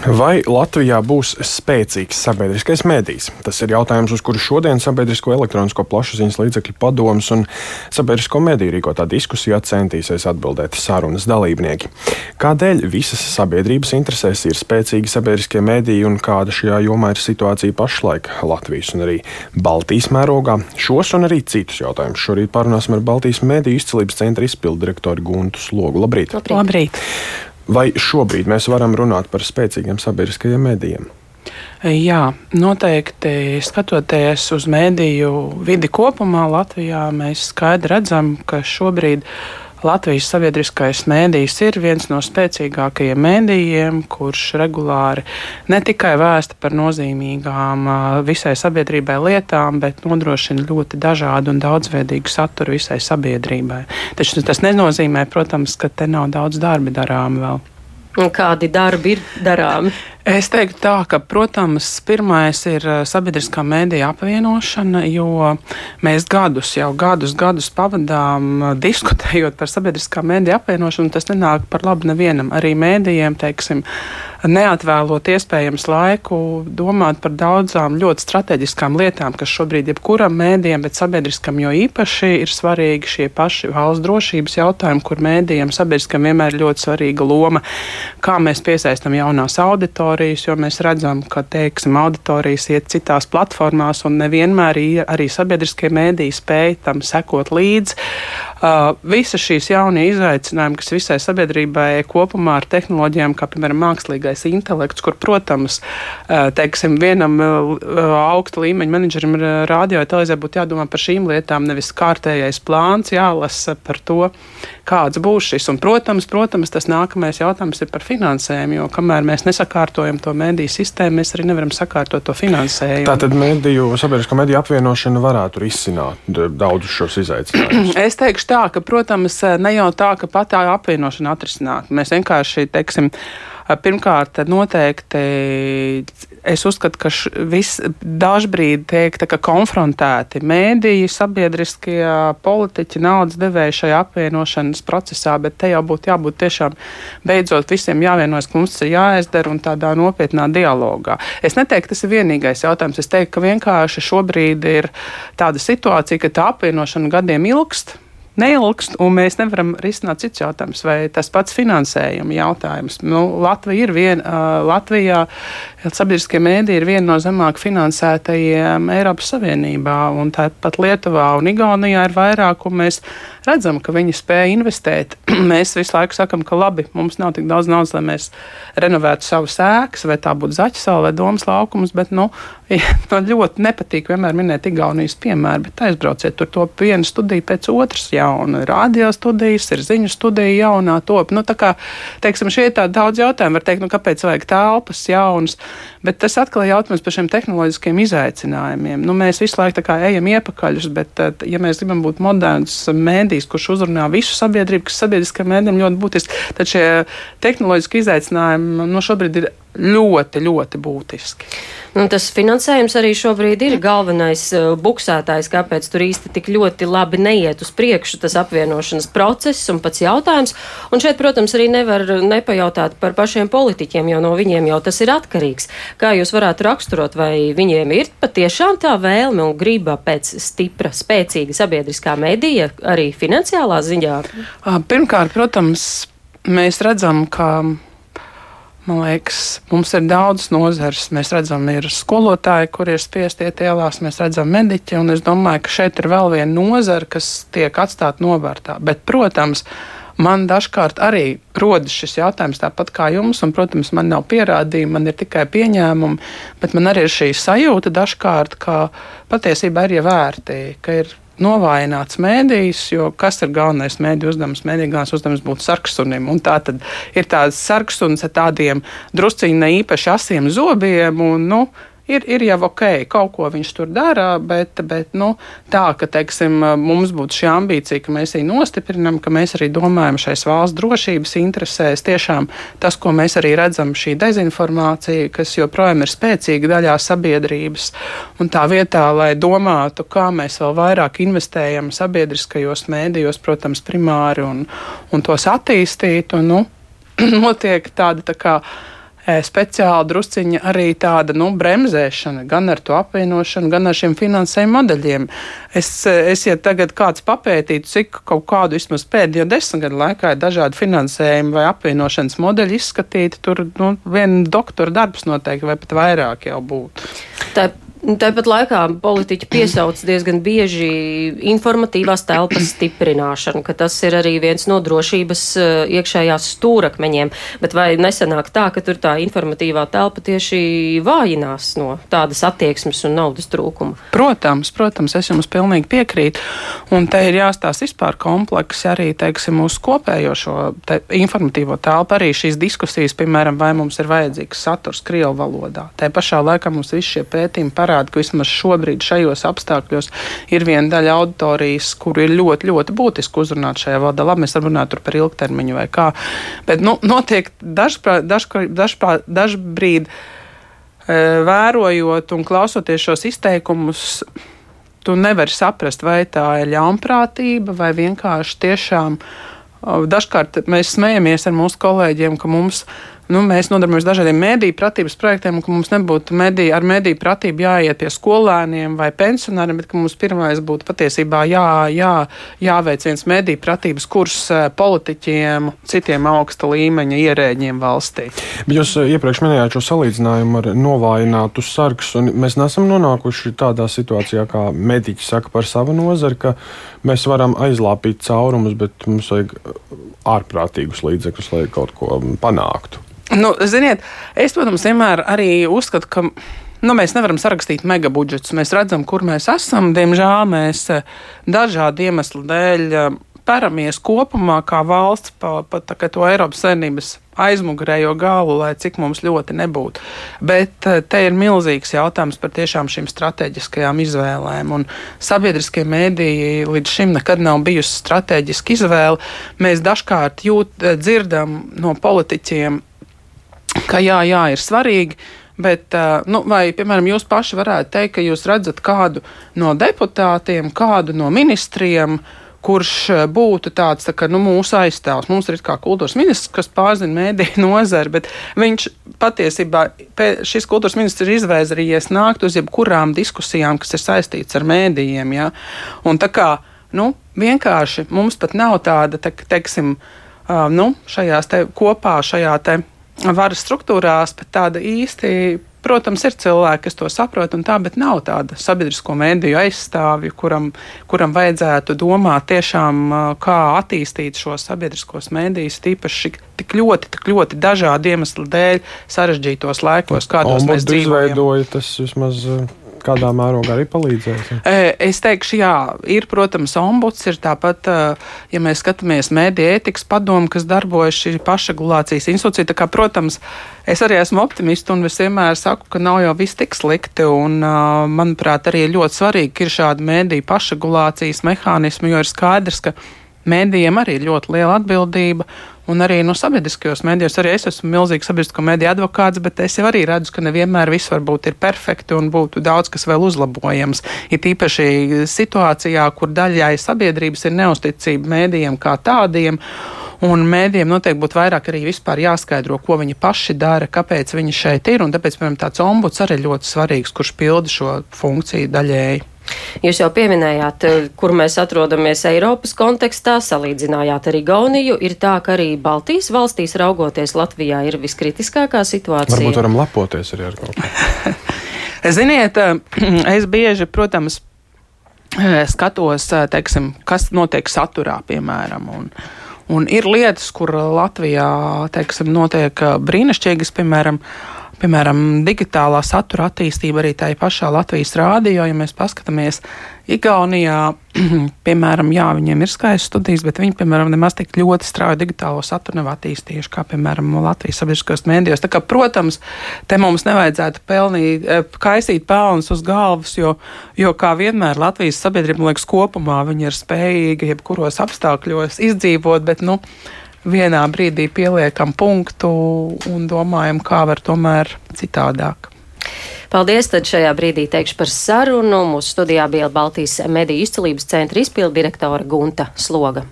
Vai Latvijā būs spēcīgs sabiedriskais mēdījis? Tas ir jautājums, uz kuru šodien Sabiedrisko elektronisko plašsaziņas līdzekļu padomus un Sabiedrisko mediju rīkotā diskusijā centīsies atbildēt sarunas dalībnieki. Kādēļ visas sabiedrības interesēs ir spēcīgi sabiedriskie mēdīji un kāda šajā jomā ir situācija pašlaik Latvijas un arī Baltijas mērogā? Šos un arī citus jautājumus šorīt parunāsim ar Baltijas mediju izcelības centra izpildu direktoru Guntu Slogu. Labrīt! Labrīt. Labrīt. Vai šobrīd mēs varam runāt par spēcīgiem sabiedriskajiem medijiem? Jā, noteikti skatoties uz mēdīju vidi kopumā Latvijā, mēs skaidri redzam, ka šobrīd Latvijas sabiedriskais mēdījis ir viens no spēcīgākajiem mēdījiem, kurš regulāri ne tikai vēsta par nozīmīgām visai sabiedrībai lietām, bet nodrošina ļoti dažādu un daudzveidīgu saturu visai sabiedrībai. Taču tas nenozīmē, protams, ka te nav daudz darbi darām vēl. Kādi darbi ir darāmi? Es teiktu tā, ka, protams, pirmais ir eh, sabiedriskā mēdīja apvienošana, jo mēs gadus, jau gadus, gadus pavadām eh, diskutējot par sabiedriskā mēdīja apvienošanu. Tas nenāk par labu nevienam. Arī mēdījiem, teiksim, neatvēlot iespējams laiku domāt par daudzām ļoti strateģiskām lietām, kas šobrīd jebkuram mēdījam, bet sabiedriskam jo īpaši ir svarīgi šie paši valsts drošības jautājumi, kur mēdījiem sabiedriskam vienmēr ir ļoti svarīga loma, kā mēs piesaistam jaunās auditorijas auditorijas, jo mēs redzam, ka teiksim, auditorijas iet citās platformās un nevienmēr arī sabiedriskie mēdīji spēj tam sekot līdzi. Uh, visas šīs jaunie izaicinājumi, kas visai sabiedrībai kopumā ar tehnoloģijām, kā piemēram mākslīgais intelekts, kur, protams, uh, teiksim, vienam uh, augsta līmeņa menedžerim radio televīzijā būtu jādomā par šīm lietām, nevis kārtējais plāns jālasa par to, kāds būs šis. Un, protams, protams, tas nākamais jautājums ir par finansējumu, jo kamēr mēs nesakārtojam to mediju sistēmu, mēs arī nevaram sakārtot to finansējumu. Tātad mediju, sabiedrisko mediju apvienošana varētu risināt daudzus šos izaicinājumus. es teikšu tā, ka, protams, ne jau tā, ka pat tā apvienošana atrisināt. Mēs vienkārši, teiksim, pirmkārt, noteikti es uzskatu, ka dažbrīd tiek konfrontēti mēdīji, sabiedriskie politiķi, naudas devēji šajā apvienošanas procesā, bet te jau būtu jābūt tiešām beidzot visiem jāvienojas, ka mums tas ir jāizdara un tādā nopietnā dialogā. Es neteiktu, tas ir vienīgais jautājums. Es teiktu, ka vienkārši šobrīd ir tāda situācija, ka tā apvienošana gadiem ilgst neilgst, un mēs nevaram risināt cits jautājums, vai tas pats finansējuma jautājums. Nu, Latvija ir viena, uh, Latvijā sabiedriskie mēdī ir viena no zemāk finansētajiem Eiropas Savienībā, un tāpat Lietuvā un Igaunijā ir vairāk, un mēs redzam, ka viņi spēja investēt. mēs visu laiku sakam, ka labi, mums nav tik daudz naudas, lai mēs renovētu savus ēkas, vai tā būtu zaķa sala vai domas laukums, bet, nu, man ļoti nepatīk vienmēr minēt Igaunijas piemēru, bet aizbrauciet tur to vienu studiju pēc otras jauna. Radio studijas, ir ziņu studija jaunā top. Nu, tā kā, teiksim, šie ir tādi daudz jautājumu, var teikt, nu, kāpēc vajag telpas jaunas, bet tas atkal ir jautājums par šiem tehnoloģiskiem izaicinājumiem. Nu, mēs visu laiku ejam iepakaļus, bet, ja mēs gribam būt moderns mēdījis, kurš uzrunā visu sabiedrību, kas sabiedriskajiem mēdījiem ļoti būtiski, tad šie tehnoloģiski izaicinājumi no nu, šobrīd ir ļoti, ļoti būtiski. Nu, tas finansējums arī šobrīd ir galvenais uh, buksētājs, kāpēc tur īsti tik ļoti labi neiet uz priekšu tas apvienošanas process un pats jautājums. Un šeit, protams, arī nevar nepajautāt par pašiem politiķiem, jo no viņiem jau tas ir atkarīgs. Kā jūs varētu raksturot, vai viņiem ir patiešām tā vēlme un griba pēc stipra, spēcīga sabiedriskā medija arī finansiālā ziņā? Pirmkārt, protams, mēs redzam, ka Man liekas, mums ir daudz nozares. Mēs redzam, ir skolotāji, kur ir spiesti iet ielās, mēs redzam mediķi, un es domāju, ka šeit ir vēl viena nozara, kas tiek atstāta novārtā. Bet, protams, man dažkārt arī rodas šis jautājums, tāpat kā jums, un, protams, man nav pierādījumi, man ir tikai pieņēmumi, bet man arī ir šī sajūta dažkārt, ka patiesībā ir ievērti, ka ir novājināts mēdījis, jo kas ir galvenais mēdīju uzdevums? Mēdīju galvenais uzdevums būtu sarksunim. Un tā tad ir tāds sarksuns ar tādiem drusciņi ne īpaši asiem zobiem. Un, nu, ir, ir jau ok, kaut ko viņš tur dara, bet, bet nu, tā, ka teiksim, mums būtu šī ambīcija, ka mēs viņu nostiprinām, ka mēs arī domājam šais valsts drošības interesēs. Tiešām tas, ko mēs arī redzam, šī dezinformācija, kas joprojām ir spēcīga daļā sabiedrības, un tā vietā, lai domātu, kā mēs vēl vairāk investējam sabiedriskajos mēdījos, protams, primāri un, un tos attīstītu, nu, notiek tāda tā kā speciāli drusciņa arī tāda nu, bremzēšana gan ar to apvienošanu, gan ar šiem finansējuma modeļiem. Es, es ja tagad kāds papētītu, cik kaut kādu vismaz pēdējo desmit gadu laikā ir dažādi finansējumi vai apvienošanas modeļi izskatīti, tur nu, viena doktora darbs noteikti vai pat vairāk jau būtu. Tā Tāpat laikā politiķi piesauc diezgan bieži informatīvās telpas stiprināšanu, ka tas ir arī viens no drošības eh, iekšējās stūrakmeņiem. Bet vai nesanāk tā, ka tur tā informatīvā telpa tieši vājinās no tādas attieksmes un naudas trūkuma? Protams, protams, es jums pilnīgi piekrītu. Un te ir jāstāsta vispār kompleksi arī, teiksim, uz kopējo šo te informatīvo telpu, arī šīs diskusijas, piemēram, vai mums ir vajadzīgs saturs Krievu valodā. Tā pašā laikā mums visi šie pētījumi parāda parāda, ka vismaz šobrīd šajos apstākļos ir viena daļa auditorijas, kur ir ļoti, ļoti būtiski uzrunāt šajā valodā. Labi, mēs varam runāt par ilgtermiņu vai kā, bet nu, notiek dažbrīd. Daž, daž, daž vērojot un klausoties šos izteikumus, tu nevari saprast, vai tā ir ļaunprātība vai vienkārši tiešām. Dažkārt mēs smejamies ar mūsu kolēģiem, ka mums nu, mēs nodarbojamies dažādiem mediju pratības projektiem, un ka mums nebūtu mediju, ar mediju pratību jāiet pie skolēniem vai pensionāriem, bet ka mums pirmais būtu patiesībā jā, jā, jāveic viens mediju pratības kurs eh, politiķiem, citiem augsta līmeņa ierēģiem valstī. Jūs eh, iepriekš minējāt šo salīdzinājumu ar novājinātu sargus, un mēs nesam nonākuši tādā situācijā, kā mediķi saka par savu nozari, ka mēs varam aizlāpīt caurumus, bet mums vajag ārprātīgus līdzekļus, lai kaut ko panāktu. Nu, ziniet, es, protams, vienmēr arī uzskatu, ka nu, mēs nevaram sarakstīt megabudžetus. Mēs redzam, kur mēs esam. Diemžēl mēs eh, dažādu iemeslu dēļ eh, peramies kopumā kā valsts pa, pa to Eiropas Savienības aizmugurējo galu, lai cik mums ļoti nebūtu. Bet eh, te ir milzīgs jautājums par tiešām šīm strateģiskajām izvēlēm. Un sabiedriskie mēdīji līdz šim nekad nav bijusi strateģiska izvēle. Mēs dažkārt jūt, dzirdam no politiķiem ka jā, jā, ir svarīgi. Bet, nu, vai, piemēram, jūs paši varētu teikt, ka jūs redzat kādu no deputātiem, kādu no ministriem, kurš būtu tāds tā, ka, nu, mūsu aizstāvs. Mums ir kā kultūras ministrs, kas pārzina mēdīju nozari, bet viņš patiesībā, šis kultūras ministrs ir izvēzējies nākt uz jebkurām diskusijām, kas ir saistīts ar mēdījiem. Ja? Un tā kā, nu, vienkārši mums pat nav tāda, te, teiksim, nu, šajās te kopā, šajā te varas struktūrās, bet tāda īsti. Protams, ir cilvēki, kas to saprot, un tā, bet nav tāda sabiedrisko mēdīju aizstāvja, kuram, kuram vajadzētu domāt tiešām, kā attīstīt šos sabiedriskos mēdījus, tīpaši tik ļoti, tik ļoti dažādu iemeslu dēļ sarežģītos laikos, kādos mēs dzīvojam. Tas vismaz kādā mērogā arī palīdzēs? Es teikšu, jā, ir, protams, ombuds, ir tāpat, ja mēs skatāmies mēdī ētikas padomu, kas darbojas šī pašregulācijas institūcija. Tā kā, protams, es arī esmu optimists un es vienmēr saku, ka nav jau viss tik slikti. Un, manuprāt, arī ļoti svarīgi, ir šādi mēdī pašregulācijas mehānismi, jo ir skaidrs, ka mēdījiem arī ir ļoti liela atbildība. Un arī no sabiedriskajos mēdījos, arī es esmu milzīgs sabiedrisko mēdīju advokāts, bet es jau arī redzu, ka nevienmēr viss varbūt ir perfekti un būtu daudz kas vēl uzlabojams. Ir īpaši situācijā, kur daļai sabiedrības ir neusticība mēdījiem kā tādiem. Un mēdījiem noteikti būtu vairāk arī vispār jāskaidro, ko viņi paši dara, kāpēc viņi šeit ir. Un tāpēc, piemēram, tāds ombuds arī ļoti svarīgs, kurš pilda šo funkciju daļēji. Jūs jau pieminējāt, eh, kur mēs atrodamies Eiropas kontekstā, salīdzinājāt ar Igauniju. Ir tā, ka arī Baltijas valstīs raugoties Latvijā ir viskritiskākā situācija. Varbūt varam lepoties arī ar kaut ko. Ziniet, eh, es bieži, protams, eh, skatos, teiksim, kas notiek saturā, piemēram. Un, un ir lietas, kur Latvijā, teiksim, notiek brīnišķīgas, piemēram, piemēram, digitālā satura attīstība arī tajā pašā Latvijas rādio. Ja mēs paskatāmies Igaunijā, piemēram, jā, viņiem ir skaistas studijas, bet viņi, piemēram, nemaz tik ļoti strauji digitālo saturu nav attīstījuši, kā, piemēram, Latvijas sabiedriskajos mēdījos. Tā kā, protams, te mums nevajadzētu pelnīt, eh, kaisīt pelnus uz galvas, jo, jo kā vienmēr Latvijas sabiedrība, liekas, kopumā viņi ir spējīgi jebkuros apstākļos izdzīvot, bet, nu, vienā brīdī pieliekam punktu un domājam, kā var tomēr citādāk. Paldies! Tad šajā brīdī teikšu par sarunu. Mūsu studijā bija Baltijas mediju izcelības centra izpildu direktora Gunta Sloga.